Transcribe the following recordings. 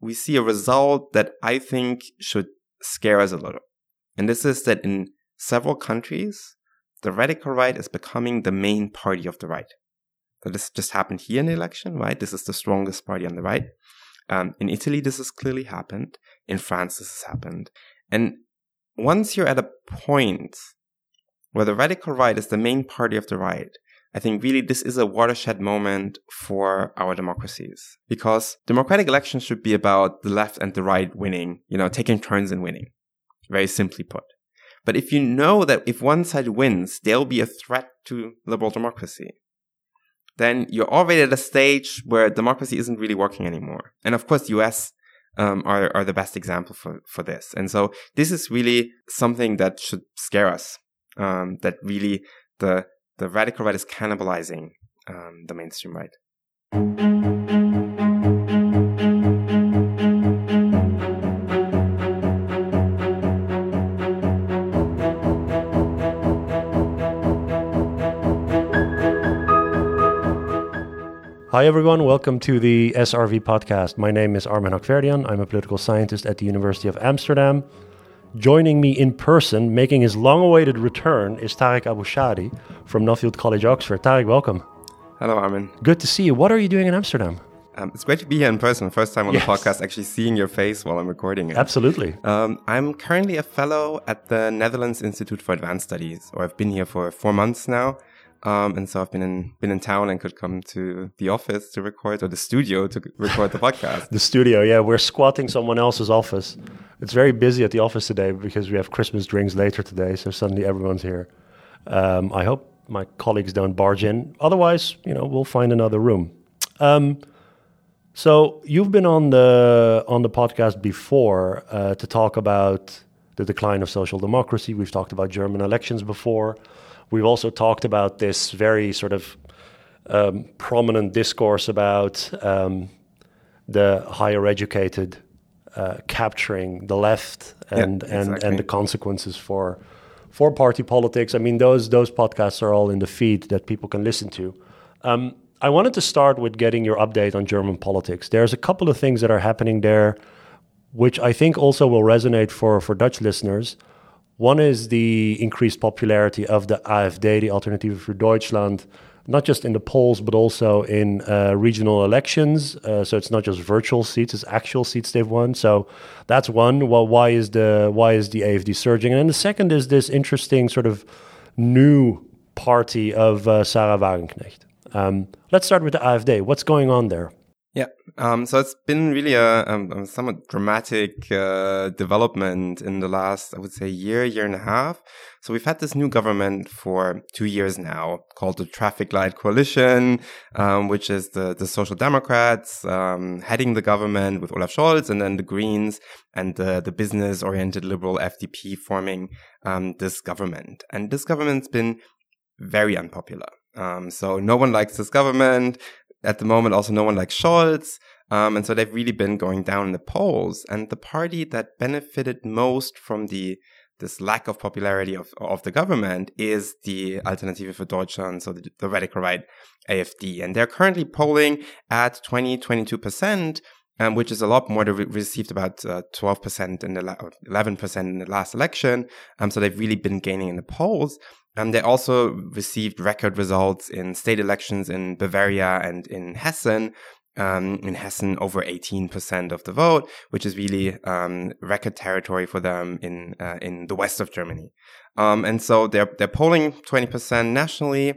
we see a result that I think should scare us a little. And this is that in several countries, the radical right is becoming the main party of the right. So this just happened here in the election, right? This is the strongest party on the right. Um, in Italy, this has clearly happened. In France, this has happened. And once you're at a point where the radical right is the main party of the right, I think really this is a watershed moment for our democracies because democratic elections should be about the left and the right winning, you know, taking turns in winning. Very simply put. But if you know that if one side wins, there'll be a threat to liberal democracy, then you're already at a stage where democracy isn't really working anymore. And of course, US um, are, are the best example for, for this. And so this is really something that should scare us. Um, that really the the radical right is cannibalizing um, the mainstream right. Hi, everyone. Welcome to the SRV podcast. My name is Armin Hakhverdian. I'm a political scientist at the University of Amsterdam. Joining me in person, making his long awaited return, is Tarik Abou-Chadi from Nuffield College, Oxford. Tarik, welcome. Hello, Armin. Good to see you. What are you doing in Amsterdam? Um, it's great to be here in person. First time on yes. the podcast, actually seeing your face while I'm recording it. Absolutely. Um, I'm currently a fellow at the Netherlands Institute for Advanced Studies, or I've been here for four months now. Um, and so I've been in been in town and could come to the office to record or the studio to record the podcast. the studio, yeah, we're squatting someone else's office. It's very busy at the office today because we have Christmas drinks later today, so suddenly everyone's here. Um, I hope my colleagues don't barge in. Otherwise, you know, we'll find another room. Um, so you've been on the on the podcast before uh, to talk about the decline of social democracy. We've talked about German elections before. We've also talked about this very sort of um, prominent discourse about um, the higher educated uh, capturing the left and, yeah, exactly. and, and the consequences for for party politics. I mean, those those podcasts are all in the feed that people can listen to. Um, I wanted to start with getting your update on German politics. There's a couple of things that are happening there, which I think also will resonate for for Dutch listeners. One is the increased popularity of the AfD, the Alternative for Deutschland, not just in the polls, but also in uh, regional elections. Uh, so it's not just virtual seats; it's actual seats they've won. So that's one. Well, why is the why is the AfD surging? And then the second is this interesting sort of new party of uh, Sahra Wagenknecht. Um, let's start with the AfD. What's going on there? Yeah. Um, so it's been really a, a somewhat dramatic uh, development in the last, I would say, year, year and a half. So we've had this new government for two years now called the Traffic Light Coalition, um, which is the, the Social Democrats um, heading the government with Olaf Scholz and then the Greens and the, the business oriented liberal FDP forming um, this government. And this government's been very unpopular. Um, so no one likes this government at the moment also no one like Scholz. Um, and so they've really been going down in the polls. And the party that benefited most from the this lack of popularity of, of the government is the Alternative for Deutschland, so the, the radical right AfD. And they're currently polling at 20, 22%, um, which is a lot more. They re- received about uh, 12% in the, la- 11% in the last election. Um, so they've really been gaining in the polls. Um, they also received record results in state elections in Bavaria and in Hessen. Um, in Hessen, over 18% of the vote, which is really um, record territory for them in uh, in the west of Germany. Um, and so they're they're polling 20% nationally,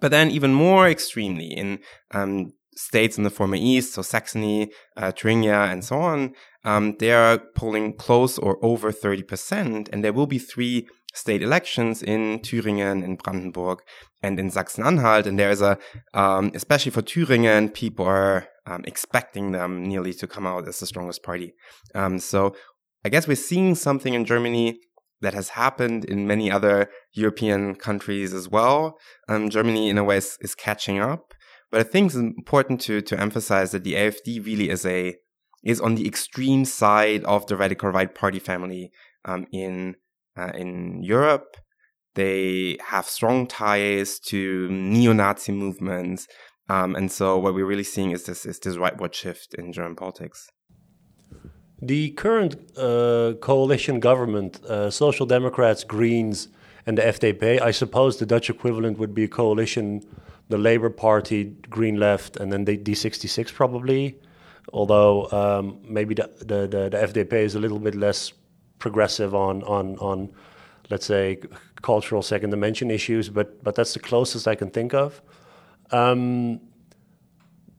but then even more extremely in um, states in the former East, so Saxony, uh, Thuringia, and so on, um, they are polling close or over 30%, and there will be three state elections in Thüringen, in Brandenburg, and in Sachsen-Anhalt. And there is a, um, especially for Thüringen, people are um, expecting them nearly to come out as the strongest party. Um, so I guess we're seeing something in Germany that has happened in many other European countries as well. Um, Germany, in a way, is, is catching up. But I think it's important to to emphasize that the AfD really is a is on the extreme side of the radical right party family um, in uh, in Europe. They have strong ties to neo-Nazi movements, um, and so what we're really seeing is this is this rightward shift in German politics. The current uh, coalition government, uh, Social Democrats, Greens, and the FDP, I suppose the Dutch equivalent would be a coalition, the Labour Party, Green Left, and then the D66 probably. Although um, maybe the, the, the, the FDP is a little bit less progressive on, on, on let's say, cultural second dimension issues, but, but that's the closest I can think of. Um,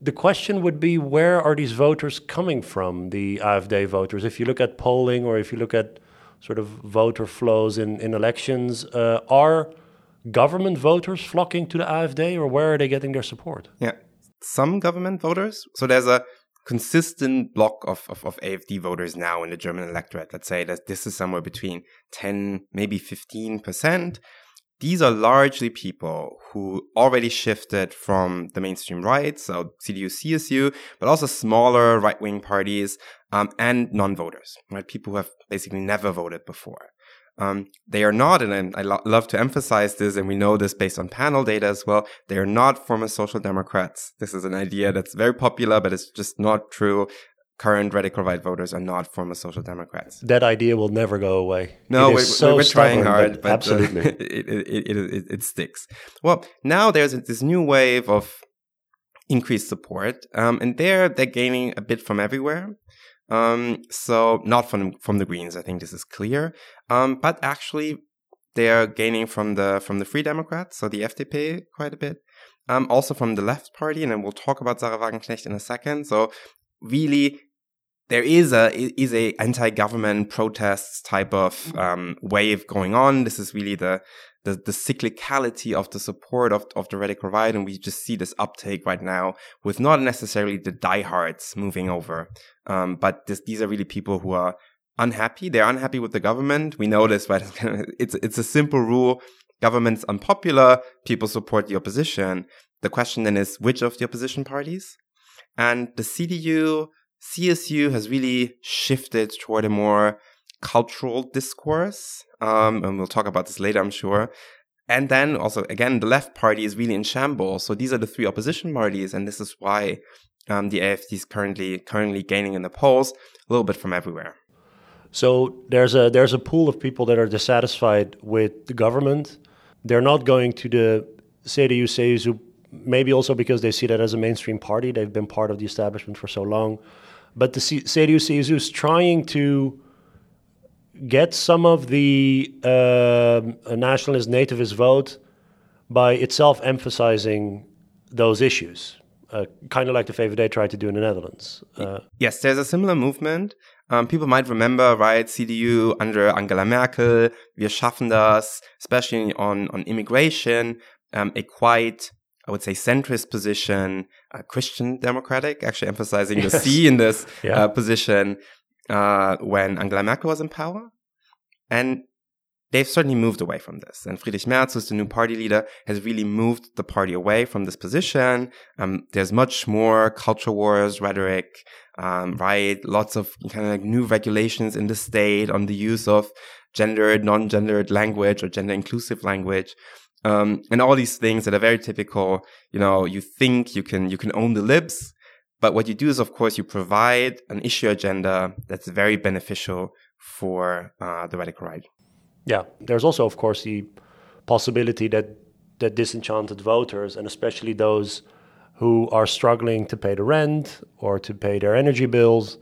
the question would be where are these voters coming from, the AFD voters? If you look at polling or if you look at sort of voter flows in, in elections, uh, are government voters flocking to the AFD or where are they getting their support? Yeah, some government voters. So there's a consistent block of, of, of AFD voters now in the German electorate. Let's say that this is somewhere between 10, maybe 15%. These are largely people who already shifted from the mainstream right, so CDU, CSU, but also smaller right wing parties um, and non voters, right? People who have basically never voted before. Um, they are not, and I lo- love to emphasize this, and we know this based on panel data as well. They are not former social democrats. This is an idea that's very popular, but it's just not true current radical right voters are not former social democrats. That idea will never go away. No, we're, so we're, trying hard, but, but absolutely, uh, it, it, it, it, sticks. Well, now there's this new wave of increased support, um, and there they're gaining a bit from everywhere. Um, so not from from the Greens, I think this is clear. Um, but actually, they are gaining from the from the Free Democrats, so the FDP, quite a bit. Um, also from the left party, and then we'll talk about Sahra Wagenknecht in a second. So really there is a is a anti-government protests type of mm-hmm. um, wave going on. This is really the, the the cyclicality of the support of of the radical right, and we just see this uptake right now with not necessarily the diehards moving over, um, but this, these are really people who are unhappy. They're unhappy with the government. We know this? It's it's a simple rule. Government's unpopular. People support the opposition. The question then is which of the opposition parties? And the CDU CSU has really shifted toward a more cultural discourse. Um, and we'll talk about this later, I'm sure. And then also, again, the left party is really in shambles. So these are the three opposition parties. And this is why um, the AFD is currently, currently gaining in the polls a little bit from everywhere. So there's a, there's a pool of people that are dissatisfied with the government. They're not going to the CDU, CSU, maybe also because they see that as a mainstream party. They've been part of the establishment for so long but the CDU CSU is trying to get some of the uh, nationalist nativist vote by itself emphasizing those issues, uh, kind of like the VVD tried to do in the Netherlands. Uh, yes, there's a similar movement. Um, people might remember, right, CDU under Angela Merkel, Wir schaffen das, especially on, on immigration, um, a quite I would say centrist position, uh, Christian democratic, actually emphasizing yes. the C in this yeah. uh, position uh, when Angela Merkel was in power. And they've certainly moved away from this. And Friedrich Merz, who's the new party leader, has really moved the party away from this position. Um, there's much more culture wars rhetoric, um, right? Lots of kind of like new regulations in the state on the use of gendered, non-gendered language or gender inclusive language. Um, and all these things that are very typical. You know, you think you can, you can own the libs, but what you do is, of course, you provide an issue agenda that's very beneficial for uh, the radical right. Yeah, there's also, of course, the possibility that that disenchanted voters, and especially those who are struggling to pay the rent or to pay their energy bills,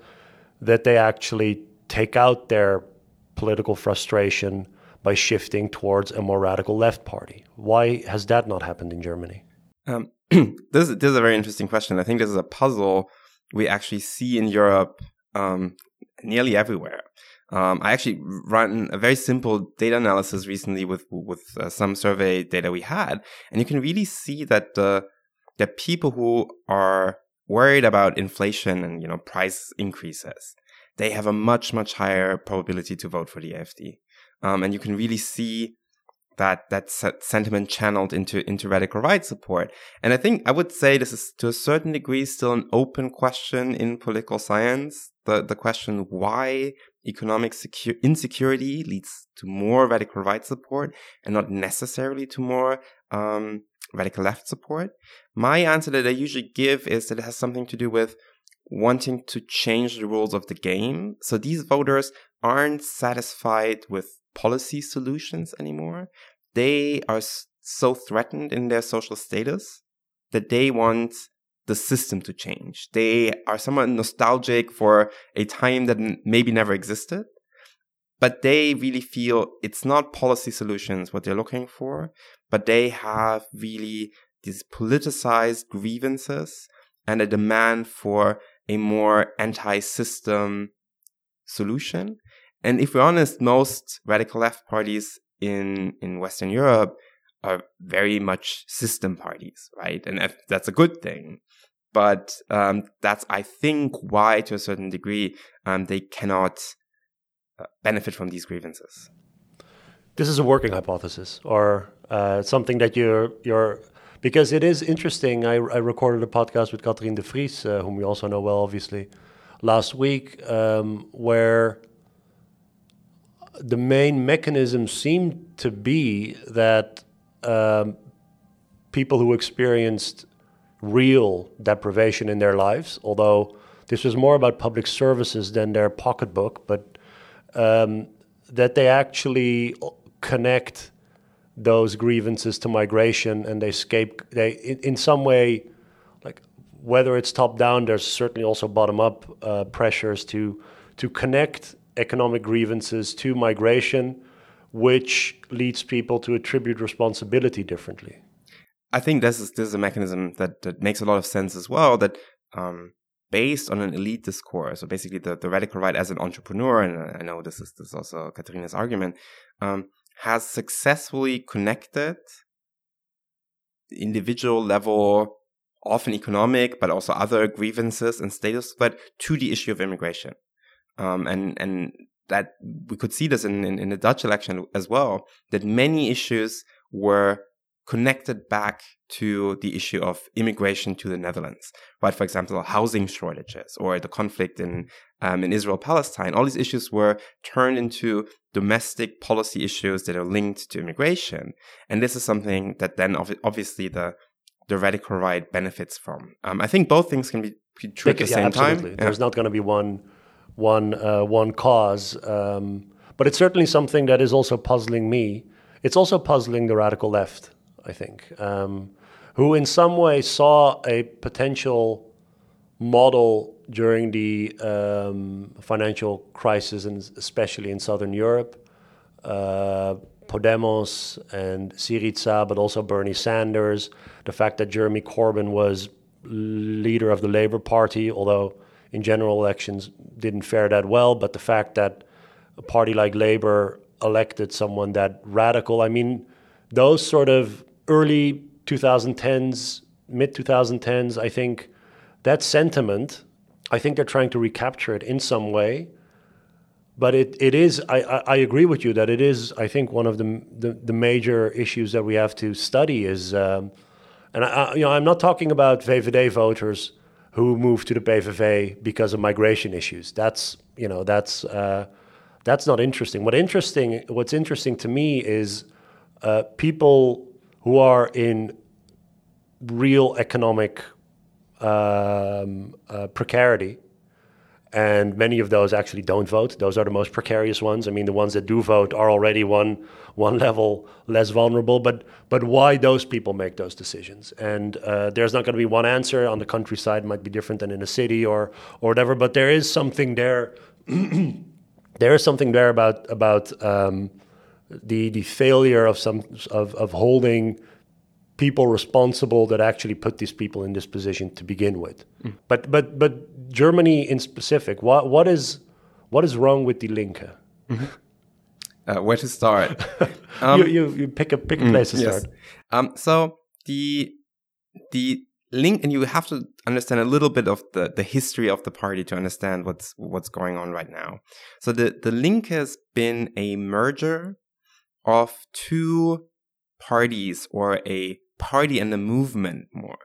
that they actually take out their political frustration by shifting towards a more radical left party. Why has that not happened in Germany? Um, this, this, is a very interesting question. I think this is a puzzle we actually see in Europe um, nearly everywhere. Um, I actually ran a very simple data analysis recently with with uh, some survey data we had, and you can really see that the that people who are worried about inflation and you know price increases, they have a much much higher probability to vote for the AfD. Um, and you can really see that that sentiment channeled into into radical right support. And I think I would say this is to a certain degree still an open question in political science. The the question why economic secu- insecurity leads to more radical right support and not necessarily to more um, radical left support. My answer that I usually give is that it has something to do with wanting to change the rules of the game. So these voters aren't satisfied with policy solutions anymore. They are so threatened in their social status that they want the system to change. They are somewhat nostalgic for a time that maybe never existed, but they really feel it's not policy solutions what they're looking for, but they have really these politicized grievances and a demand for a more anti-system solution. And if we're honest, most radical left parties in, in Western Europe are very much system parties, right? And that's a good thing. But um, that's, I think, why, to a certain degree, um, they cannot uh, benefit from these grievances. This is a working hypothesis, or uh, something that you're you're because it is interesting. I, I recorded a podcast with Catherine de Vries, uh, whom we also know well, obviously, last week, um, where the main mechanism seemed to be that um, people who experienced real deprivation in their lives, although this was more about public services than their pocketbook, but um, that they actually connect those grievances to migration and they escape they in, in some way like whether it's top down there's certainly also bottom up uh, pressures to to connect economic grievances to migration which leads people to attribute responsibility differently. I think this is this is a mechanism that that makes a lot of sense as well that um, based on an elite discourse so basically the, the radical right as an entrepreneur and i know this is this is also Katarina's argument um, has successfully connected individual level, often economic, but also other grievances and status threat to the issue of immigration. Um, and, and that we could see this in, in, in the Dutch election as well, that many issues were connected back to the issue of immigration to the Netherlands, right? For example, housing shortages or the conflict in um, in Israel Palestine. All these issues were turned into domestic policy issues that are linked to immigration, and this is something that then ov- obviously the the radical right benefits from. Um, I think both things can be, be true at the yeah, same absolutely. time. Yeah. There's not going to be one one uh, one cause, um, but it's certainly something that is also puzzling me. It's also puzzling the radical left I think, um, who in some way saw a potential model during the um, financial crisis, and especially in Southern Europe. Uh, Podemos and Syriza, but also Bernie Sanders. The fact that Jeremy Corbyn was leader of the Labour Party, although in general elections didn't fare that well, but the fact that a party like Labour elected someone that radical, I mean, those sort of early 2010s, mid 2010s, I think that sentiment, I think they're trying to recapture it in some way. But it, it is, I, I agree with you that it is, I think, one of the, the, the major issues that we have to study is, um, and I, you know, I'm not talking about VVD voters who move to the PVV because of migration issues. That's, you know, that's, uh, that's not interesting. What interesting, what's interesting to me is uh, people who are in real economic um, uh, precarity. And many of those actually don't vote. Those are the most precarious ones. I mean, the ones that do vote are already one one level less vulnerable. But but why those people make those decisions? And uh, there's not going to be one answer. On the countryside, might be different than in a city or or whatever. But there is something there. there is something there about about um, the the failure of some of, of holding people responsible that actually put these people in this position to begin with. Mm. But but but Germany in specific, what what is what is wrong with the Linke? Mm-hmm. Uh, where to start? um, you, you, you pick a pick a mm, place to yes. start. Um, so the the Linke, and you have to understand a little bit of the the history of the party to understand what's what's going on right now. So the the Linke has been a merger of two parties or a party and a movement more.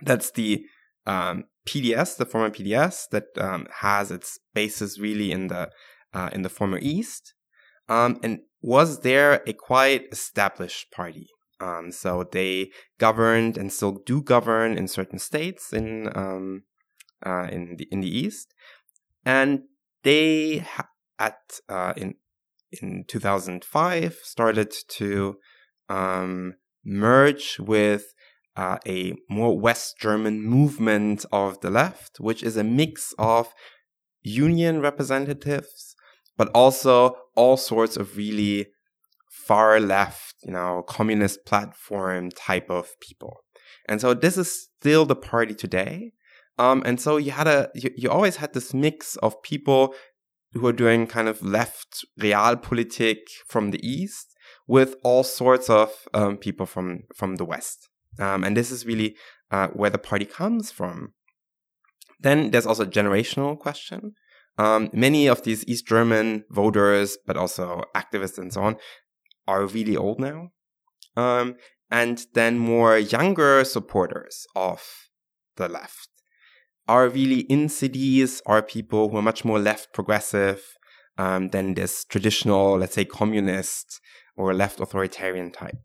That's the um, PDS, the former PDS, that um, has its basis really in the uh, in the former East, um, and was there a quite established party. Um, so they governed and still do govern in certain states in um, uh, in the in the east, and they at uh, in in 2005 started to um, merge with uh, a more West German movement of the left, which is a mix of union representatives, but also all sorts of really far left, you know, communist platform type of people. And so this is still the party today. Um, and so you had a, you, you always had this mix of people who are doing kind of left realpolitik from the east with all sorts of um, people from from the west. Um, and this is really uh, where the party comes from. Then there's also a generational question. Um, many of these East German voters, but also activists and so on, are really old now. Um, and then more younger supporters of the left are really in cities are people who are much more left progressive um, than this traditional, let's say, communist or left authoritarian type.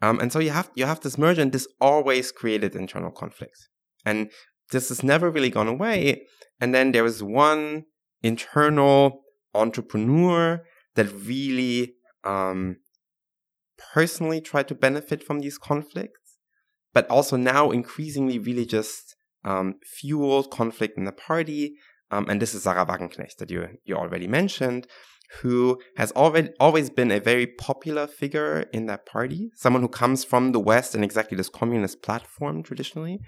Um, and so you have you have this merge, and this always created internal conflicts, and this has never really gone away. And then there was one internal entrepreneur that really um, personally tried to benefit from these conflicts, but also now increasingly really just um, fueled conflict in the party. Um, and this is Sahra Wagenknecht that you, you already mentioned, who has already always been a very popular figure in that party, someone who comes from the West and exactly this communist platform traditionally.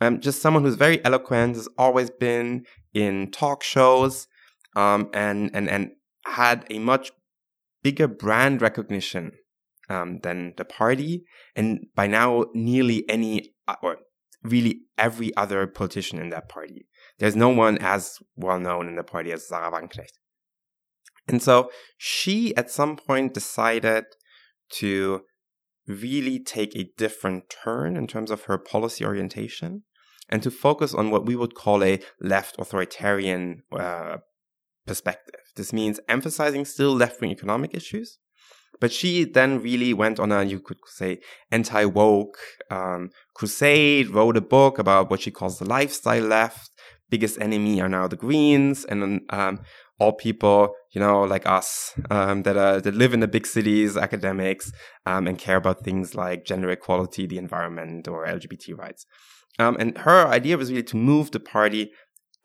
Um, just someone who's very eloquent, has always been in talk shows, um, and and and had a much bigger brand recognition um, than the party, and by now nearly any uh, or really every other politician in that party. There's no one as well known in the party as Sahra Wagenknecht. And so she at some point decided to really take a different turn in terms of her policy orientation and to focus on what we would call a left authoritarian uh, perspective. This means emphasizing still left wing economic issues, but she then really went on a, you could say, anti woke um, crusade, wrote a book about what she calls the lifestyle left. Biggest enemy are now the Greens, and um, all people, you know, like us, um, that are, that live in the big cities, academics, um, and care about things like gender equality, the environment, or LGBT rights. Um, and her idea was really to move the party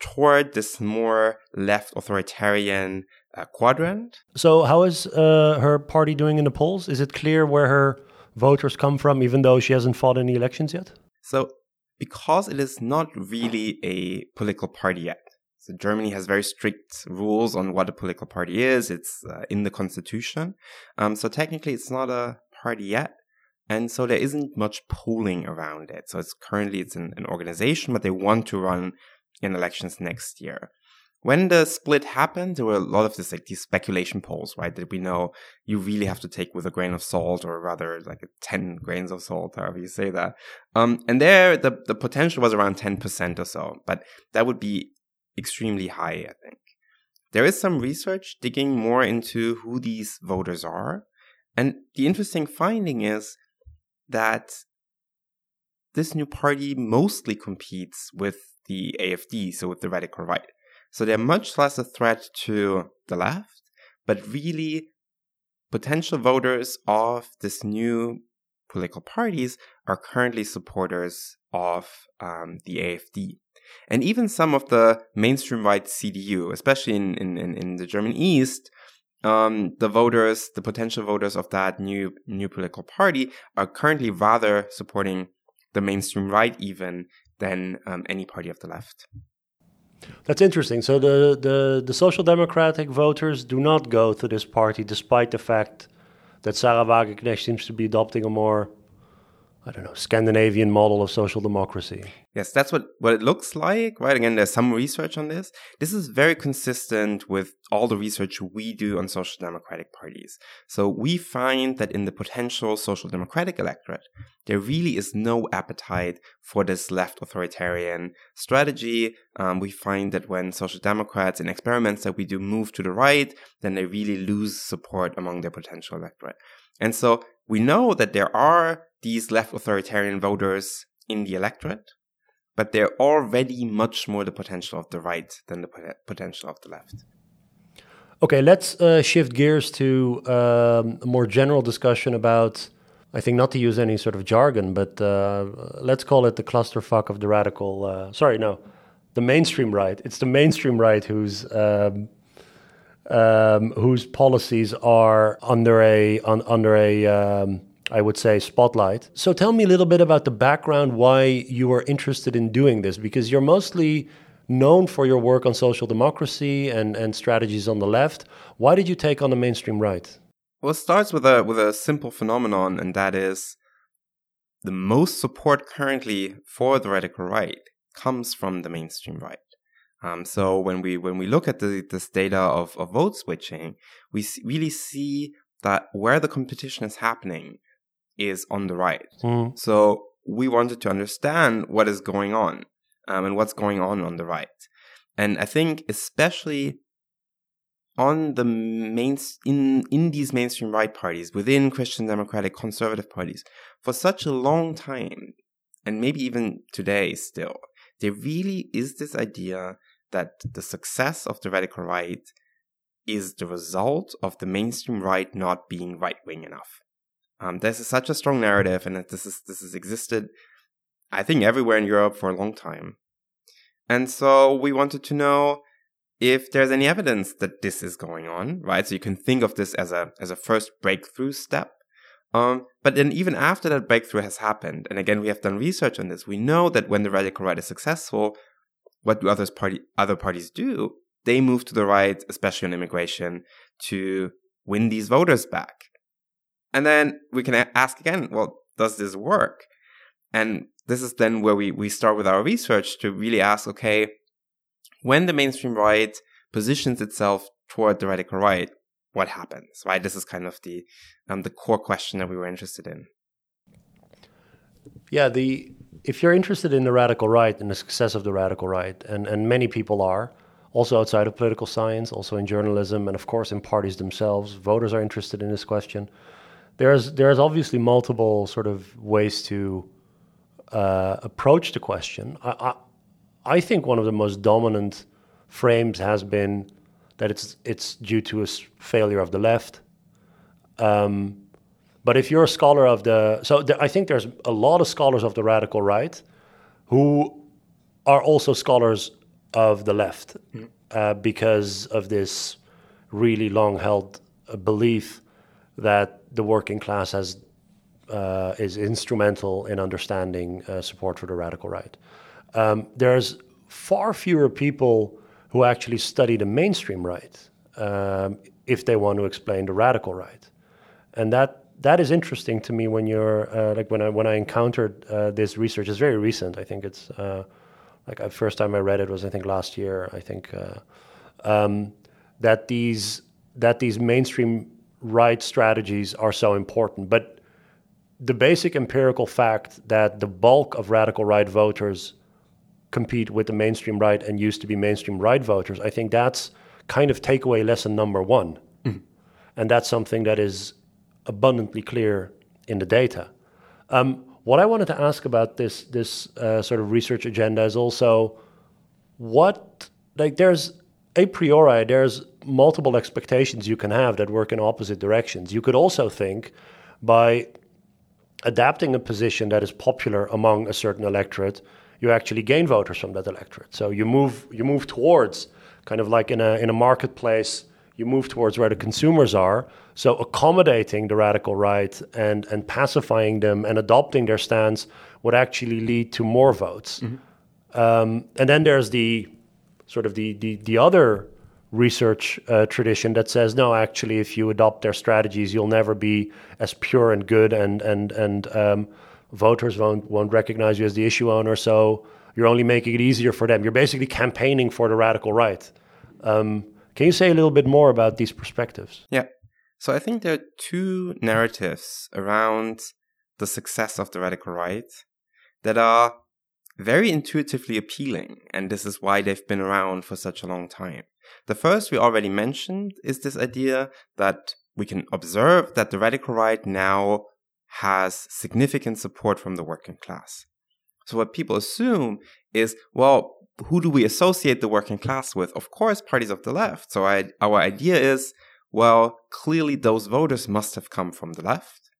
toward this more left authoritarian uh, quadrant. So, how is uh, her party doing in the polls? Is it clear where her voters come from, even though she hasn't fought any elections yet? So, because it is not really a political party yet. So Germany has very strict rules on what a political party is. It's uh, in the constitution. Um, so technically, it's not a party yet, and so there isn't much polling around it. So it's currently it's an, an organization, but they want to run in elections next year when the split happened, there were a lot of this like these speculation polls, right? That we know you really have to take with a grain of salt, or rather like ten grains of salt, however you say that. Um, and there the the potential was around ten percent or so, but that would be extremely high, I think. There is some research digging more into who these voters are, and the interesting finding is that this new party mostly competes with the AFD, so with the radical right. So they're much less a threat to the left, but really potential voters of this new political parties are currently supporters of um, the AFD. And even some of the mainstream right CDU, especially in, in, in the German East, um, the voters, the potential voters of that new new political party are currently rather supporting the mainstream right even than um, any party of the left. That's interesting. So the, the, the Social Democratic voters do not go to this party, despite the fact that Sahra Wagenknecht seems to be adopting a more I don't know, Scandinavian model of social democracy. Yes, that's what, what it looks like, right? Again, there's some research on this. This is very consistent with all the research we do on social democratic parties. So we find that in the potential social democratic electorate, there really is no appetite for this left authoritarian strategy. Um, we find that when social democrats in experiments that we do move to the right, then they really lose support among their potential electorate. And so we know that there are these left authoritarian voters in the electorate, but they're already much more the potential of the right than the potential of the left. Okay, let's uh, shift gears to um, a more general discussion about, I think, not to use any sort of jargon, but uh, let's call it the clusterfuck of the radical. Uh, sorry, no, the mainstream right. It's the mainstream right who's um, um, whose policies are under a under a um, I would say, spotlight. So tell me a little bit about the background why you were interested in doing this, because you're mostly known for your work on social democracy and, and strategies on the left. Why did you take on the mainstream right? Well, it starts with a with a simple phenomenon, and that is the most support currently for the radical right comes from the mainstream right. Um, so when we when we look at the, this data of, of vote switching, we really see that where the competition is happening, is on the right. Mm. So we wanted to understand what is going on um, and what's going on on the right. And I think especially on the main in in these mainstream right parties within Christian democratic conservative parties for such a long time and maybe even today still there really is this idea that the success of the radical right is the result of the mainstream right not being right wing enough um, this is such a strong narrative, and this is this has existed, I think, everywhere in Europe for a long time. And so we wanted to know if there's any evidence that this is going on, right? So you can think of this as a as a first breakthrough step. Um, but then even after that breakthrough has happened, and again we have done research on this, we know that when the radical right is successful, what do others party other parties do? They move to the right, especially on immigration, to win these voters back. And then we can ask again, well, does this work? And this is then where we, we start with our research to really ask, okay, when the mainstream right positions itself toward the radical right, what happens? Right? This is kind of the um, the core question that we were interested in. Yeah, the if you're interested in the radical right and the success of the radical right, and, and many people are, also outside of political science, also in journalism, and of course in parties themselves, voters are interested in this question there's there's obviously multiple sort of ways to uh, approach the question. I, I, I think one of the most dominant frames has been that it's it's due to a failure of the left. Um, but if you're a scholar of the so I think there's a lot of scholars of the radical right who are also scholars of the left mm. uh, because of this really long held uh, belief that the working class has uh, is instrumental in understanding uh, support for the radical right. Um, there's far fewer people who actually study the mainstream right um, if they want to explain the radical right, and that that is interesting to me when you're uh, like when I when I encountered uh, this research. It's very recent. I think it's uh, like the first time I read it was I think last year. I think uh, um, that these that these mainstream right strategies are so important. But the basic empirical fact that the bulk of radical right voters compete with the mainstream right and used to be mainstream right voters, I think that's kind of takeaway lesson number one. Mm. And that's something that is abundantly clear in the data. Um, what I wanted to ask about this this uh, sort of research agenda is also what like there's a priori there's multiple expectations you can have that work in opposite directions. You could also think by adapting a position that is popular among a certain electorate, you actually gain voters from that electorate. So you move you move towards kind of like in a in a marketplace, you move towards where the consumers are. So accommodating the radical right and and pacifying them and adopting their stance would actually lead to more votes. Mm-hmm. Um, and then there's the sort of the the, the other research uh, tradition that says no actually if you adopt their strategies you'll never be as pure and good and and and um, voters won't won't recognize you as the issue owner so you're only making it easier for them you're basically campaigning for the radical right um, can you say a little bit more about these perspectives? Yeah. So i think there are two narratives around the success of the radical right that are very intuitively appealing and this is why they've been around for such a long time. The first we already mentioned is this idea that we can observe that the radical right now has significant support from the working class. So what people assume is, well, who do we associate the working class with? Of course, parties of the left. So I, our idea is, well, clearly those voters must have come from the left.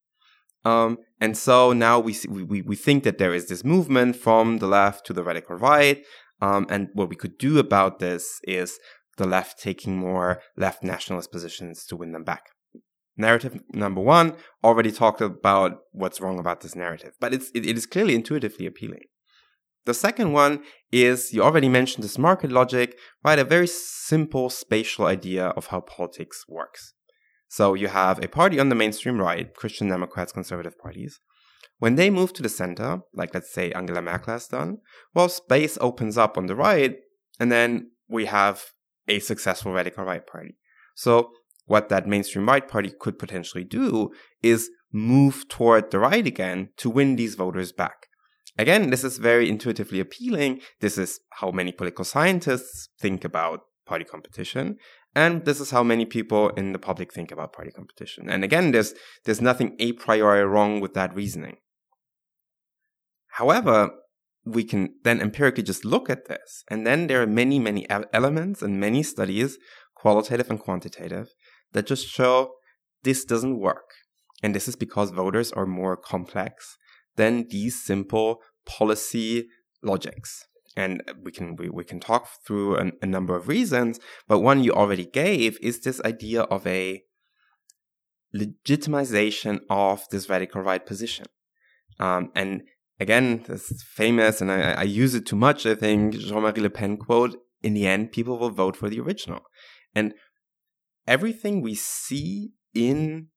Um, and so now we, see, we, we think that there is this movement from the left to the radical right. Um, and what we could do about this is the left taking more left nationalist positions to win them back. Narrative number one already talked about what's wrong about this narrative, but it's, it, it is clearly intuitively appealing. The second one is you already mentioned this market logic, right? A very simple spatial idea of how politics works. So you have a party on the mainstream right, Christian Democrats, conservative parties. When they move to the center, like let's say Angela Merkel has done, well, space opens up on the right, and then we have a successful radical right party. So what that mainstream right party could potentially do is move toward the right again to win these voters back. Again, this is very intuitively appealing. This is how many political scientists think about party competition. And this is how many people in the public think about party competition. And again, there's, there's nothing a priori wrong with that reasoning. However, we can then empirically just look at this. And then there are many, many elements and many studies, qualitative and quantitative, that just show this doesn't work. And this is because voters are more complex than these simple policy logics. And we can we, we can talk through an, a number of reasons, but one you already gave is this idea of a legitimization of this radical right position. Um, and again, this famous, and I, I use it too much. I think Jean-Marie Le Pen quote: "In the end, people will vote for the original." And everything we see in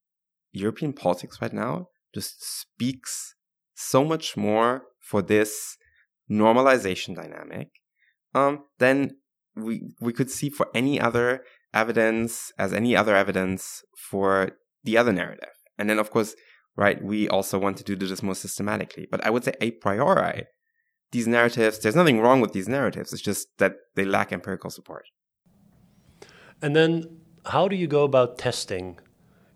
European politics right now just speaks so much more for this normalization dynamic um, than we we could see for any other evidence as any other evidence for the other narrative. And then of course, right, we also want to do this more systematically. But I would say a priori, these narratives, there's nothing wrong with these narratives. It's just that they lack empirical support. And then how do you go about testing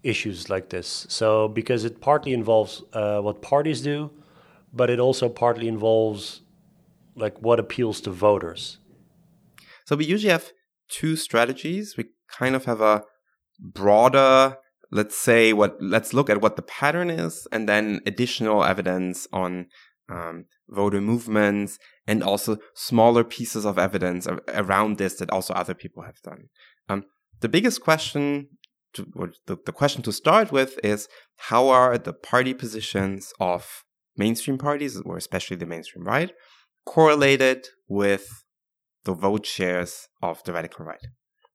issues like this. So, because it partly involves uh, what parties do, but it also partly involves like what appeals to voters. So, we usually have two strategies. We kind of have a broader, let's say, what let's look at what the pattern is, and then additional evidence on um, voter movements and also smaller pieces of evidence around this that also other people have done. Um, the biggest question to, the, the question to start with is how are the party positions of mainstream parties, or especially the mainstream right, correlated with the vote shares of the radical right?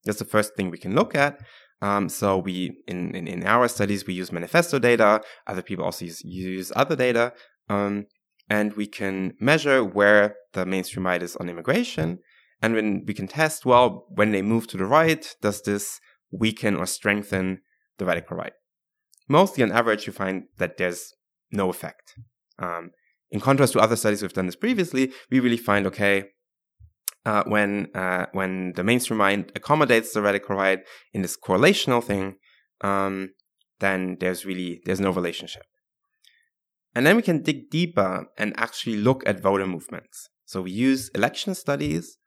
That's the first thing we can look at. Um, so we in, in, in our studies we use manifesto data. Other people also use, use other data, um, and we can measure where the mainstream right is on immigration. And when we can test, well, when they move to the right, does this weaken or strengthen the radical right. Mostly on average, you find that there's no effect. Um, in contrast to other studies we've done this previously, we really find, okay, uh, when, uh, when the mainstream mind accommodates the radical right in this correlational thing, um, then there's really, there's no relationship. And then we can dig deeper and actually look at voter movements. So we use election studies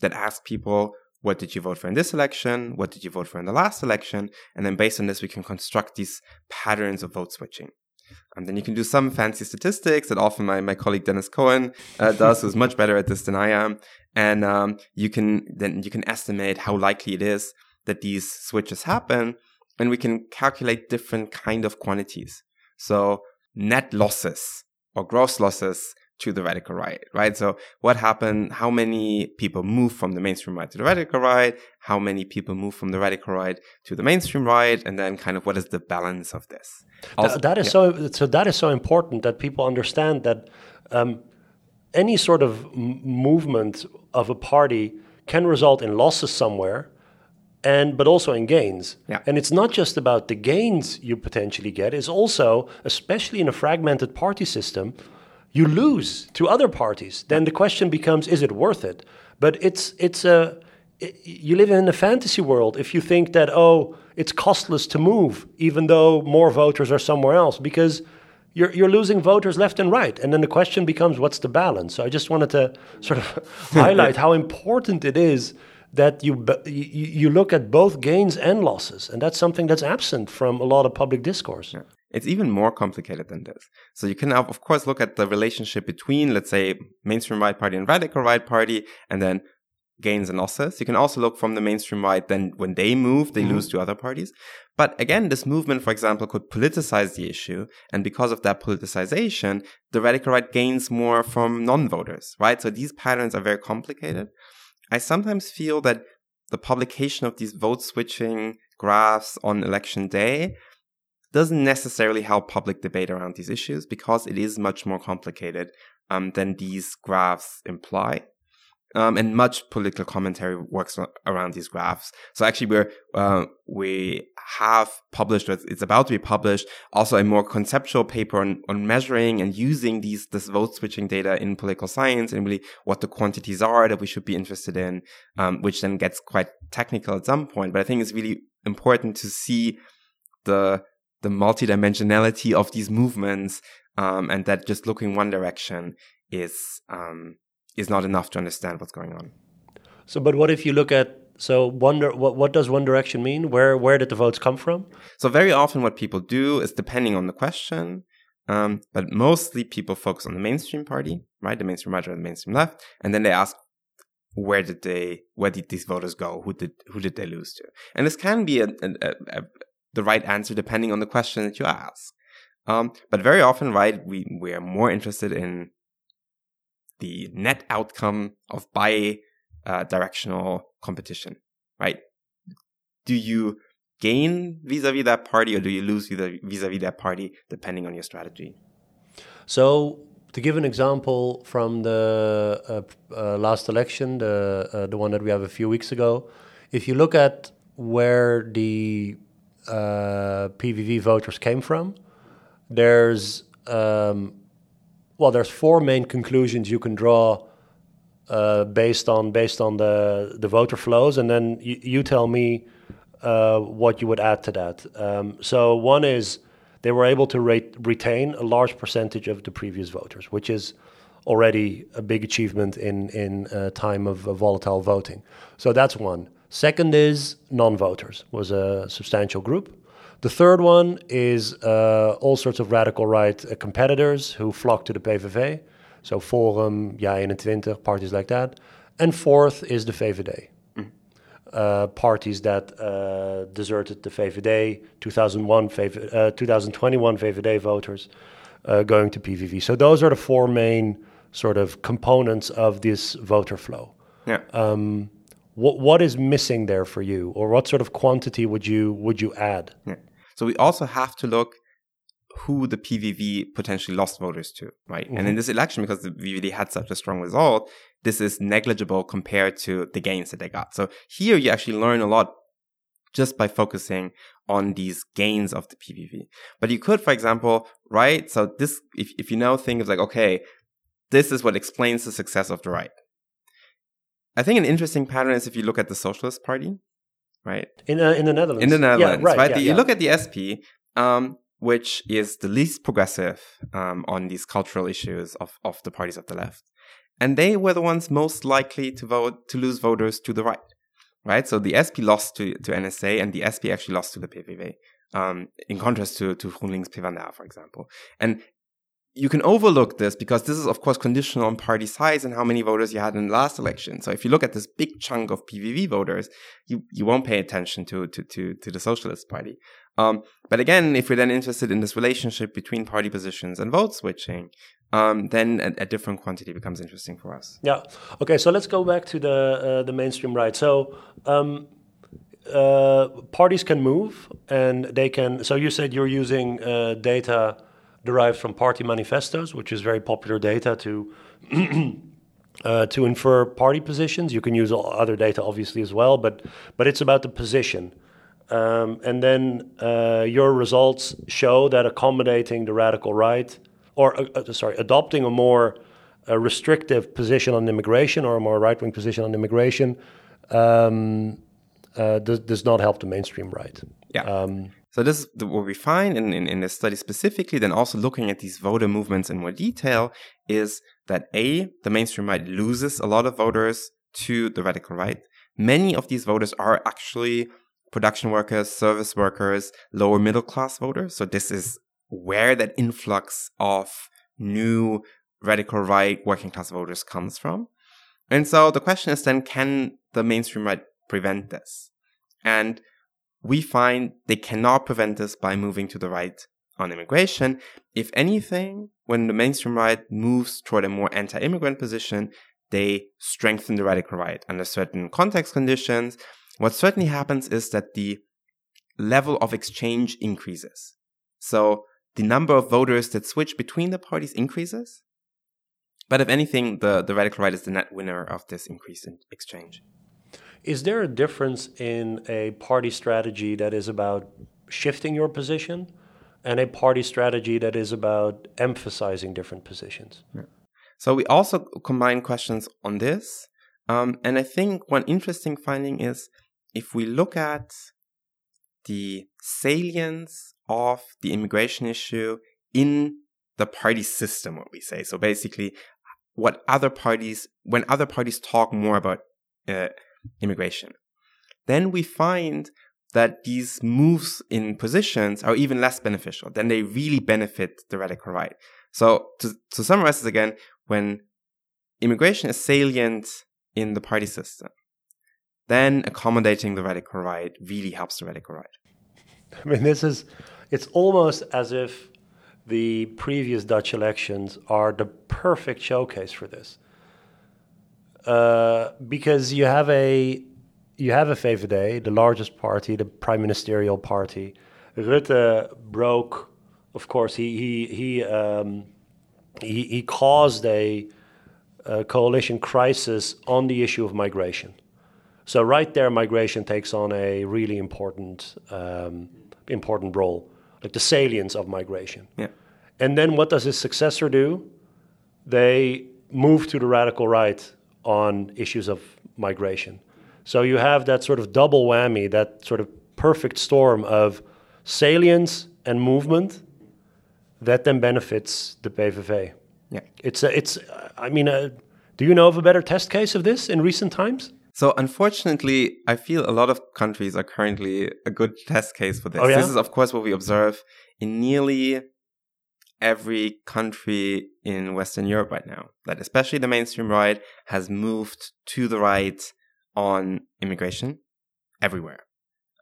that ask people what did you vote for in this election? What did you vote for in the last election? And then based on this, we can construct these patterns of vote switching. And then you can do some fancy statistics that often my, my colleague Denis Cohen uh, does, who's much better at this than I am. And um, you can then you can estimate how likely it is that these switches happen, and we can calculate different kind of quantities. So net losses or gross losses to the radical right, right? So what happened? How many people move from the mainstream right to the radical right? How many people move from the radical right to the mainstream right? And then kind of what is the balance of this? Also, that is yeah. so, so that is so important that people understand that um, any sort of movement of a party can result in losses somewhere and but also in gains. Yeah. And it's not just about the gains you potentially get, it's also, especially in a fragmented party system, you lose to other parties. Then the question becomes: Is it worth it? But it's it's a it, you live in a fantasy world if you think that oh it's costless to move even though more voters are somewhere else because you're, you're losing voters left and right. And then the question becomes what's the balance? So I just wanted to sort of highlight how important it is that you, you, you look at both gains and losses. And that's something that's absent from a lot of public discourse. Yeah. It's even more complicated than this. So you can, now, of course, look at the relationship between, let's say, mainstream right party and radical right party, and then gains and losses. You can also look from the mainstream right, then when they move, they mm-hmm. lose to other parties. But again, this movement, for example, could politicize the issue. And because of that politicization, the radical right gains more from non-voters, right? So these patterns are very complicated. I sometimes feel that the publication of these vote switching graphs on election day doesn't necessarily help public debate around these issues because it is much more complicated um, than these graphs imply. Um, and much political commentary works around these graphs. So actually, we're uh, we have published, it's about to be published, also a more conceptual paper on, on measuring and using these this vote switching data in political science and really what the quantities are that we should be interested in, um, which then gets quite technical at some point. But I think it's really important to see the the multidimensionality of these movements, um, and that just looking one direction is um, is not enough to understand what's going on. So, but what if you look at so one what what does one direction mean? Where where did the votes come from? So very often, what people do is depending on the question. Um, but mostly people focus on the mainstream party, right? The mainstream right or the mainstream left, and then they ask, where did they, where did these voters go? Who did, who did they lose to? And this can be a, a, a, the right answer depending on the question that you ask. Um, but very often, right, we, we are more interested in the net outcome of bi uh, directional competition, right? Do you gain vis-a-vis that party or do you lose vis-a-vis that party depending on your strategy? So to give an example from the uh, uh, last election, the uh, the one that we have a few weeks ago, if you look at where the uh, PVV voters came from. There's um, well, there's four main conclusions you can draw uh, based on based on the the voter flows, and then you, you tell me uh, what you would add to that. Um, so one is they were able to rate, retain a large percentage of the previous voters, which is already a big achievement in in a time of volatile voting. So that's one. Second is non-voters was a substantial group. The third one is uh, all sorts of radical right uh, competitors who flock to the PVV. So Forum, Ja21, parties like that. And fourth is the VVD. Mm. Uh, parties that uh, deserted the VVD, 2001 VV, uh, 2021 VVD voters uh, going to PVV. So those are the four main sort of components of this voter flow. Yeah. Um, what what is missing there for you, or what sort of quantity would you would you add? Yeah. So we also have to look who the PVV potentially lost voters to, right? Mm-hmm. And in mm-hmm. this election, because the VVD had such a strong result, this is negligible compared to the gains that they got. So here you actually learn a lot just by focusing on these gains of the PVV. But you could, for example, right? So this, if, if you now think of like, okay, this is what explains the success of the right. I think an interesting pattern is if you look at the Socialist Party, right? In uh, in the Netherlands. In the Netherlands, yeah, right? right? Yeah, you yeah. look at the SP, um, which is the least progressive um, on these cultural issues of, of the parties of the left. And they were the ones most likely to vote to lose voters to the right. Right? So the SP lost to, to NSC and the SP actually lost to the PVV. Um, in contrast to, to GroenLinks PvdA, for example. And you can overlook this because this is, of course, conditional on party size and how many voters you had in the last election. So if you look at this big chunk of PVV voters, you, you won't pay attention to, to, to, to the Socialist Party. Um, but again, if we're then interested in this relationship between party positions and vote switching, um, then a, a, different quantity becomes interesting for us. Yeah. Okay. So let's go back to the uh, the mainstream right. So um, uh, parties can move, and they can. So you said you're using uh, data derived from party manifestos, which is very popular data to uh, to infer party positions. You can use other data, obviously, as well, but but it's about the position. Um, and then uh, your results show that accommodating the radical right, or uh, uh sorry, adopting a more uh, restrictive position on immigration or a more right wing position on immigration um, uh, does, does not help the mainstream right. Yeah. Um, So this is what we find in, in, in this study specifically, then also looking at these voter movements in more detail, is that A, the mainstream right loses a lot of voters to the radical right. Many of these voters are actually production workers, service workers, lower middle class voters. So this is where that influx of new radical right working class voters comes from. And so the question is then, can the mainstream right prevent this? And we find they cannot prevent this by moving to the right on immigration. If anything, when the mainstream right moves toward a more anti-immigrant position, they strengthen the radical right under certain context conditions. What certainly happens is that the level of exchange increases. So the number of voters that switch between the parties increases. But if anything, the, the radical right is the net winner of this increase in exchange. Is there a difference in a party strategy that is about shifting your position and a party strategy that is about emphasizing different positions? Yeah. So we also combine questions on this. Um, and I think one interesting finding is if we look at the salience of the immigration issue in the party system, what we say. So basically, what other parties, when other parties talk more about uh, immigration, then we find that these moves in positions are even less beneficial. Then they really benefit the radical right. So to, to summarize this again, when immigration is salient in the party system, then accommodating the radical right really helps the radical right. I mean, this is, it's almost as if the previous Dutch elections are the perfect showcase for this. Uh, because you have a you have a VVD, the largest party, the prime ministerial party. Rutte broke, of course, he he he um, he, he, caused a, a coalition crisis on the issue of migration. So right there, migration takes on a really important um, important role, like the salience of migration. Yeah. And then what does his successor do? They move to the radical right on issues of migration. So you have that sort of double whammy, that sort of perfect storm of salience and movement that then benefits the PVV. Yeah. It's a, it's I mean, uh, do you know of a better test case of this in recent times? So unfortunately, I feel a lot of countries are currently a good test case for this. Oh, yeah? This is of course what we observe in nearly every country in Western Europe right now. That especially the mainstream right has moved to the right on immigration everywhere.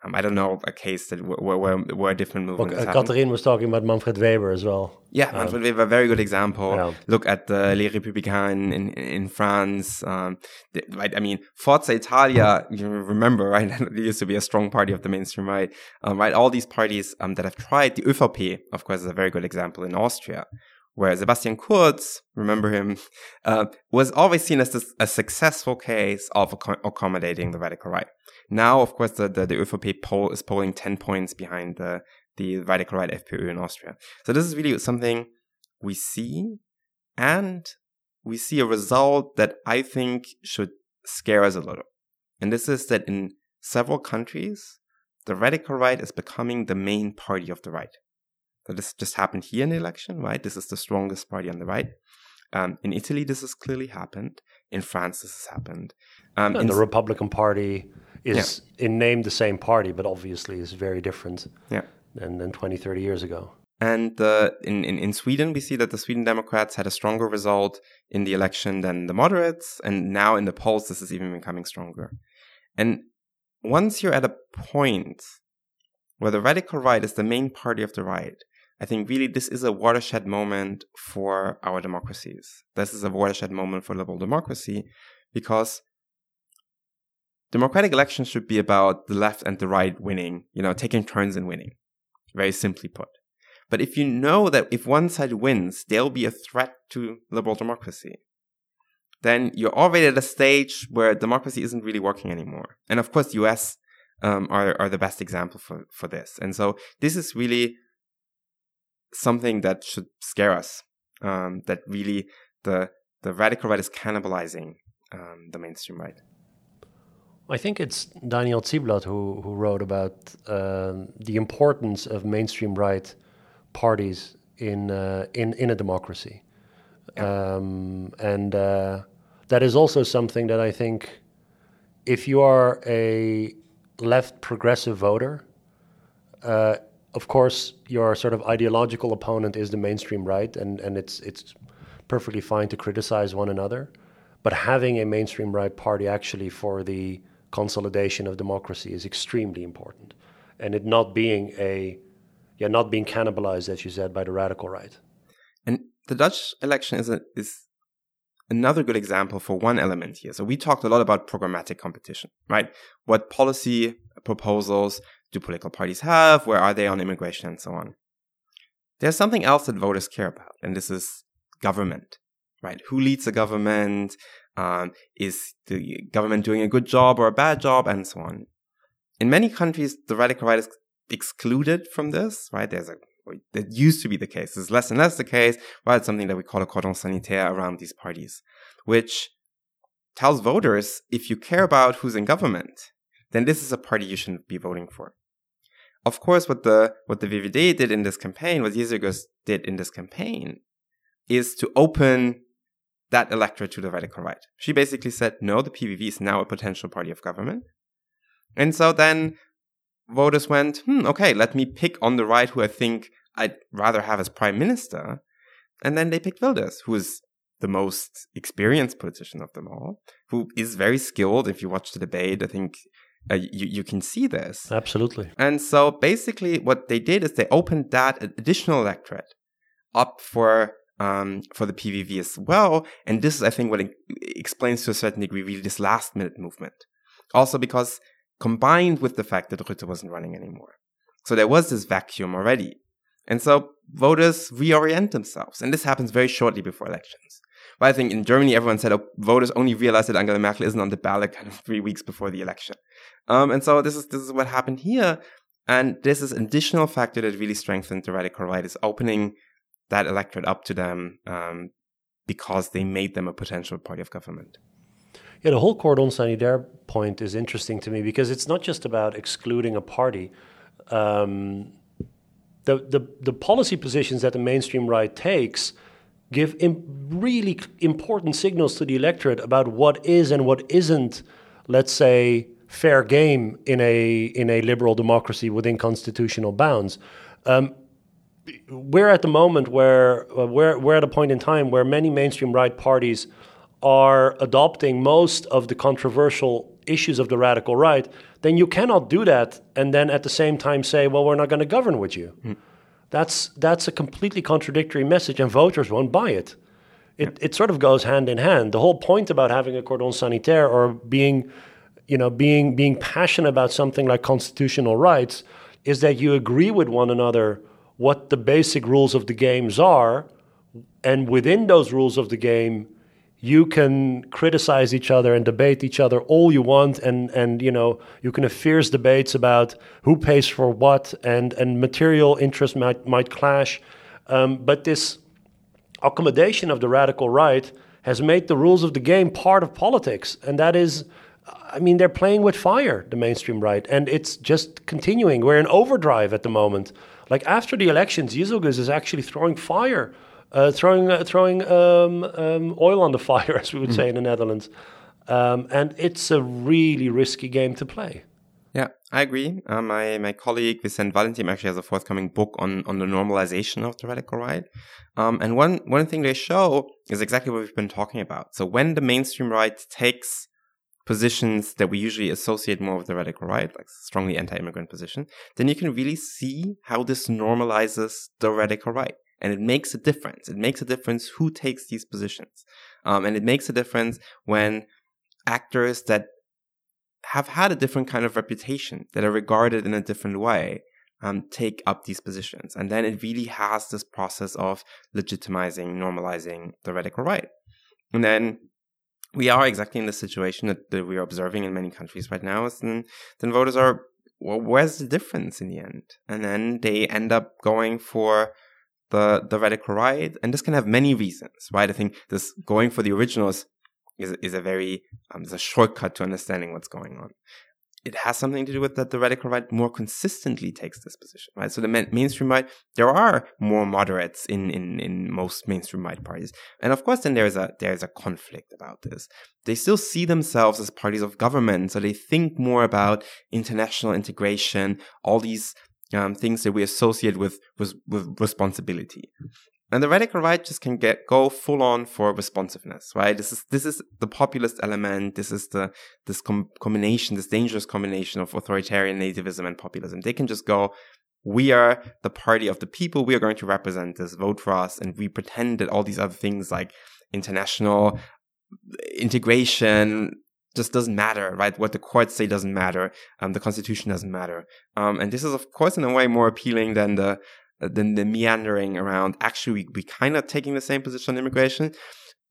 Um, I don't know a case that where where, where different movement. Well, Catherine was talking about Manfred Weber as well. Yeah, um, Manfred Weber, a very good example. Yeah. Look at the Les Républicains in, in, France. Um, the, right, I mean, Forza Italia. You remember, right? it used to be a strong party of the mainstream right. Um, right, all these parties um, that have tried. The ÖVP, of course, is a very good example in Austria, where Sebastian Kurz, remember him, uh, was always seen as this, a successful case of accommodating the radical right. Now, of course, the, the, the ÖVP poll is polling 10 points behind the, the radical right FPÖ in Austria. So this is really something we see, and we see a result that I think should scare us a little. And this is that in several countries, the radical right is becoming the main party of the right. So this just happened here in the election, right? This is the strongest party on the right. Um, in Italy, this has clearly happened. In France, this has happened. Um, in the Republican Party is yeah. in name the same party, but obviously is very different yeah. than, than 20, 30 years ago. And uh, in, in, in Sweden, we see that the Sweden Democrats had a stronger result in the election than the moderates. And now in the polls, this is even becoming stronger. And once you're at a point where the radical right is the main party of the right, I think really this is a watershed moment for our democracies. This is a watershed moment for liberal democracy because democratic elections should be about the left and the right winning, you know, taking turns in winning, very simply put. But if you know that if one side wins, there'll be a threat to liberal democracy, then you're already at a stage where democracy isn't really working anymore. And of course, US um, are, are the best example for, for this. And so this is really something that should scare us, um, that really the, the radical right is cannibalizing um, the mainstream right. I think it's Daniel Ziblatt who, who wrote about um, the importance of mainstream right parties in, uh, in, in a democracy. Yeah. Um, and uh, that is also something that I think if you are a left progressive voter, uh, of course, your sort of ideological opponent is the mainstream right, and, and it's, it's perfectly fine to criticize one another. But having a mainstream right party actually for the consolidation of democracy is extremely important, and it not being a yeah not being cannibalized, as you said, by the radical right. And the Dutch election is a, is another good example for one element here. So we talked a lot about programmatic competition, right? What policy proposals do political parties have? Where are they on immigration and so on? There's something else that voters care about, and this is government, right? Who leads the government? Um, is the government doing a good job or a bad job, and so on. In many countries, the radical right is excluded from this, right? There's a that used to be the case. It's less and less the case. Well, it's something that we call a cordon sanitaire around these parties, which tells voters if you care about who's in government, then this is a party you shouldn't be voting for. Of course, what the what the VVD did in this campaign, what Yeşilgöz did in this campaign, is to open that electorate to the radical right. She basically said, no, the PVV is now a potential party of government. And so then voters went, hmm, okay, let me pick on the right who I think I'd rather have as prime minister. And then they picked Wilders, who is the most experienced politician of them all, who is very skilled. If you watch the debate, I think uh, you, you can see this. Absolutely. And so basically, what they did is they opened that additional electorate up for um, for the PVV as well. And this is, I think, what explains to a certain degree really this last minute movement. Also because combined with the fact that Rutte wasn't running anymore. So there was this vacuum already. And so voters reorient themselves. And this happens very shortly before elections. But I think in Germany, everyone said, oh, voters only realized that Angela Merkel isn't on the ballot kind of three weeks before the election. Um, and so this is, this is what happened here. And this is an additional factor that really strengthened the radical right is opening that electorate up to them um, because they made them a potential party of government. Yeah, the whole cordon sanitaire point is interesting to me because it's not just about excluding a party. Um, the, the, the policy positions that the mainstream right takes give really important signals to the electorate about what is and what isn't, let's say, fair game in a in a liberal democracy within constitutional bounds. Um, we're at the moment where uh, we're, we're at a point in time where many mainstream right parties are adopting most of the controversial issues of the radical right, then you cannot do that and then at the same time say, well, we're not going to govern with you. Mm. That's, that's a completely contradictory message, and voters won't buy it. It, yeah. it sort of goes hand in hand. The whole point about having a cordon sanitaire or being, you know, being, being passionate about something like constitutional rights is that you agree with one another what the basic rules of the games are, and within those rules of the game, you can criticize each other and debate each other all you want and and you know you can have fierce debates about who pays for what and and material interests might might clash um, but this accommodation of the radical right has made the rules of the game part of politics and that is I mean, they're playing with fire, the mainstream right, and it's just continuing. We're in overdrive at the moment. Like after the elections, Yeşilgöz is actually throwing fire uh, throwing uh, throwing um, um, oil on the fire, as we would mm. say in the Netherlands. Um, and it's a really risky game to play. Yeah, I agree. Uh, my my colleague Vicent Valentim actually has a forthcoming book on on the normalization of the radical right. Um, and one one thing they show is exactly what we've been talking about. So when the mainstream right takes positions that we usually associate more with the radical right, like strongly anti-immigrant position, then you can really see how this normalizes the radical right and it makes a difference. It makes a difference who takes these positions. Um, and it makes a difference when actors that have had a different kind of reputation, that are regarded in a different way, um, take up these positions. And then it really has this process of legitimizing, normalizing the radical right. And then we are exactly in the situation that, that we are observing in many countries right now. Is then, then voters are, well, where's the difference in the end? And then they end up going for the the radical right, and this can have many reasons, right? I think this going for the originals is is, a very um, is a shortcut to understanding what's going on. It has something to do with that the radical right more consistently takes this position, right? So the mainstream right, there are more moderates in, in, in most mainstream right parties. And of course, then there's a, there's a conflict about this. They still see themselves as parties of government. So they think more about international integration, all these um, things that we associate with, with, with responsibility. And the radical right just can get go full on for responsiveness, right? This is this is the populist element. This is the this com- combination, this dangerous combination of authoritarian nativism and populism. They can just go, we are the party of the people. We are going to represent this. Vote for us, and we pretend that all these other things like international integration just doesn't matter, right? What the courts say doesn't matter. Um, the constitution doesn't matter. Um, and this is, of course, in a way more appealing than the than the meandering around. Actually, we, we kind of taking the same position on immigration,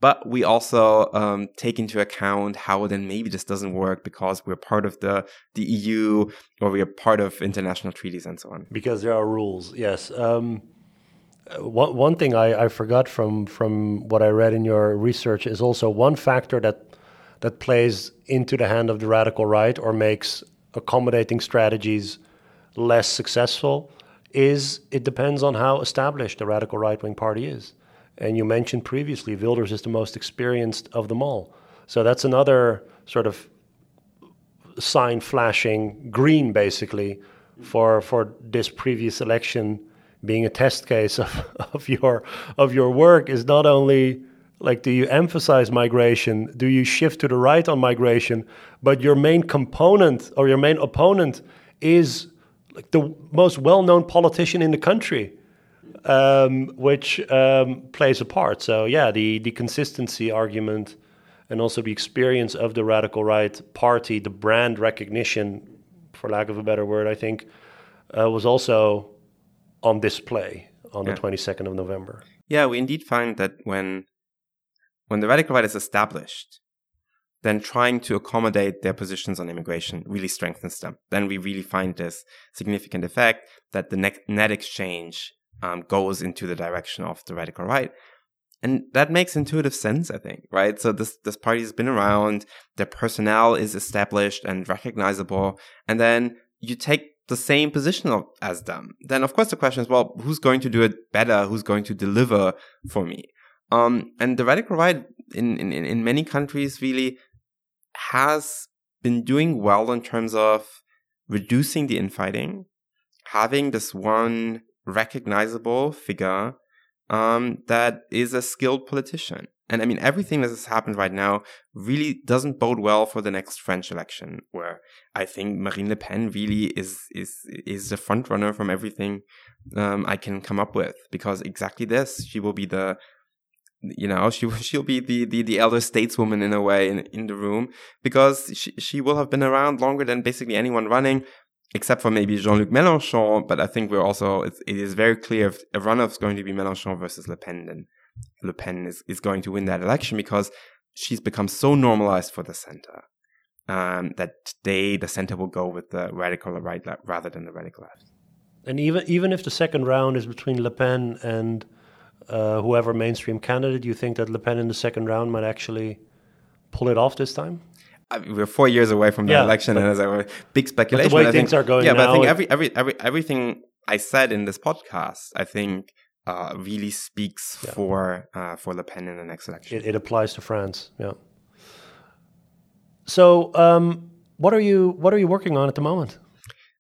but we also um, take into account how then maybe this doesn't work because we're part of the the EU or we are part of international treaties and so on. Because there are rules, yes. Um, one one thing I, I forgot from from what I read in your research is also one factor that that plays into the hand of the radical right or makes accommodating strategies less successful is it depends on how established the radical right wing party is. And you mentioned previously, Wilders is the most experienced of them all. So that's another sort of sign flashing green, basically, for for this previous election being a test case of, of your of your work is not only like do you emphasize migration do you shift to the right on migration but your main component or your main opponent is like the most well-known politician in the country, um, which um, plays a part. So yeah, the the consistency argument and also the experience of the radical right party, the brand recognition, for lack of a better word, I think, uh, was also on display on yeah. the 22nd of November. Yeah, we indeed find that when when the radical right is established, then trying to accommodate their positions on immigration really strengthens them. Then we really find this significant effect that the net, exchange um, goes into the direction of the radical right. And that makes intuitive sense, I think, right? So this, this party has been around, their personnel is established and recognizable. And then you take the same position as them. Then of course the question is, well, who's going to do it better? Who's going to deliver for me? Um, and the radical right in, in, in many countries really has been doing well in terms of reducing the infighting, having this one recognizable figure um, that is a skilled politician. And I mean, everything that has happened right now really doesn't bode well for the next French election, where I think Marine Le Pen really is is is the front runner from everything um, I can come up with, because exactly this, she will be the you know she she'll be the, the the elder stateswoman in a way in, in the room because she she will have been around longer than basically anyone running except for maybe Jean-Luc Mélenchon but I think we're also it is very clear if a runoff is going to be Mélenchon versus Le Pen then Le Pen is, is going to win that election because she's become so normalized for the center um, that they the center will go with the radical right rather than the radical left. And even even if the second round is between Le Pen and uh, whoever mainstream candidate, you think that Le Pen in the second round might actually pull it off this time? I mean, we're four years away from the yeah, election, and as a big speculation. the way things think, are going, yeah, but I think every, every every everything I said in this podcast, I think uh, really speaks yeah. for uh, for Le Pen in the next election. It, it applies to France, yeah. So, um, what are you what are you working on at the moment?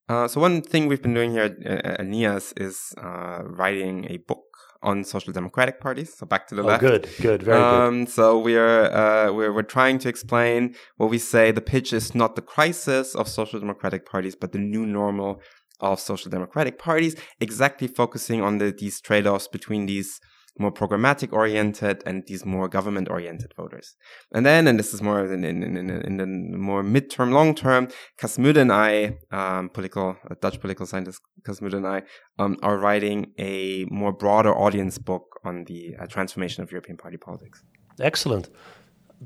Uh, so one thing we've been doing here at, at NIAS is uh, writing a book on social democratic parties. So back to the oh, left. Good, good, very um, good. So we're, uh, we're we're trying to explain what we say. The pitch is not the crisis of social democratic parties, but the new normal of social democratic parties. Exactly focusing on the, these trade-offs between these more programmatic oriented and these more government oriented voters. And then, and this is more in, in, in, in the more midterm, long term, Cas and I, um, political, uh, Dutch political scientist Cas and I, um, are writing a more broader audience book on the uh, transformation of European party politics. Excellent.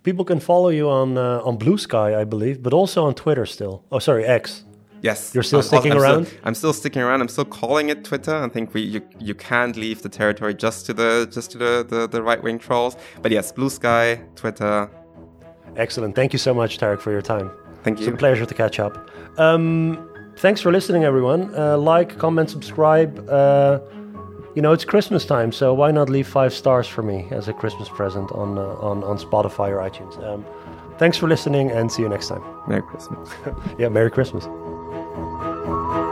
People can follow you on uh, on Blue Sky, I believe, but also on Twitter still. Oh, sorry, X. Yes, you're still I'm, sticking I'm around. Still, I'm still sticking around. I'm still calling it Twitter. I think we you, you can't leave the territory just to the just to the the, the right wing trolls. But yes, Blue Sky, Twitter. Excellent. Thank you so much, Tarik, for your time. Thank you. It's a pleasure to catch up. Um, thanks for listening, everyone. Uh, like, comment, subscribe. Uh, you know, it's Christmas time, so why not leave five stars for me as a Christmas present on uh, on, on Spotify or iTunes? Um, thanks for listening, and see you next time. Merry Christmas. Yeah, Merry Christmas thank you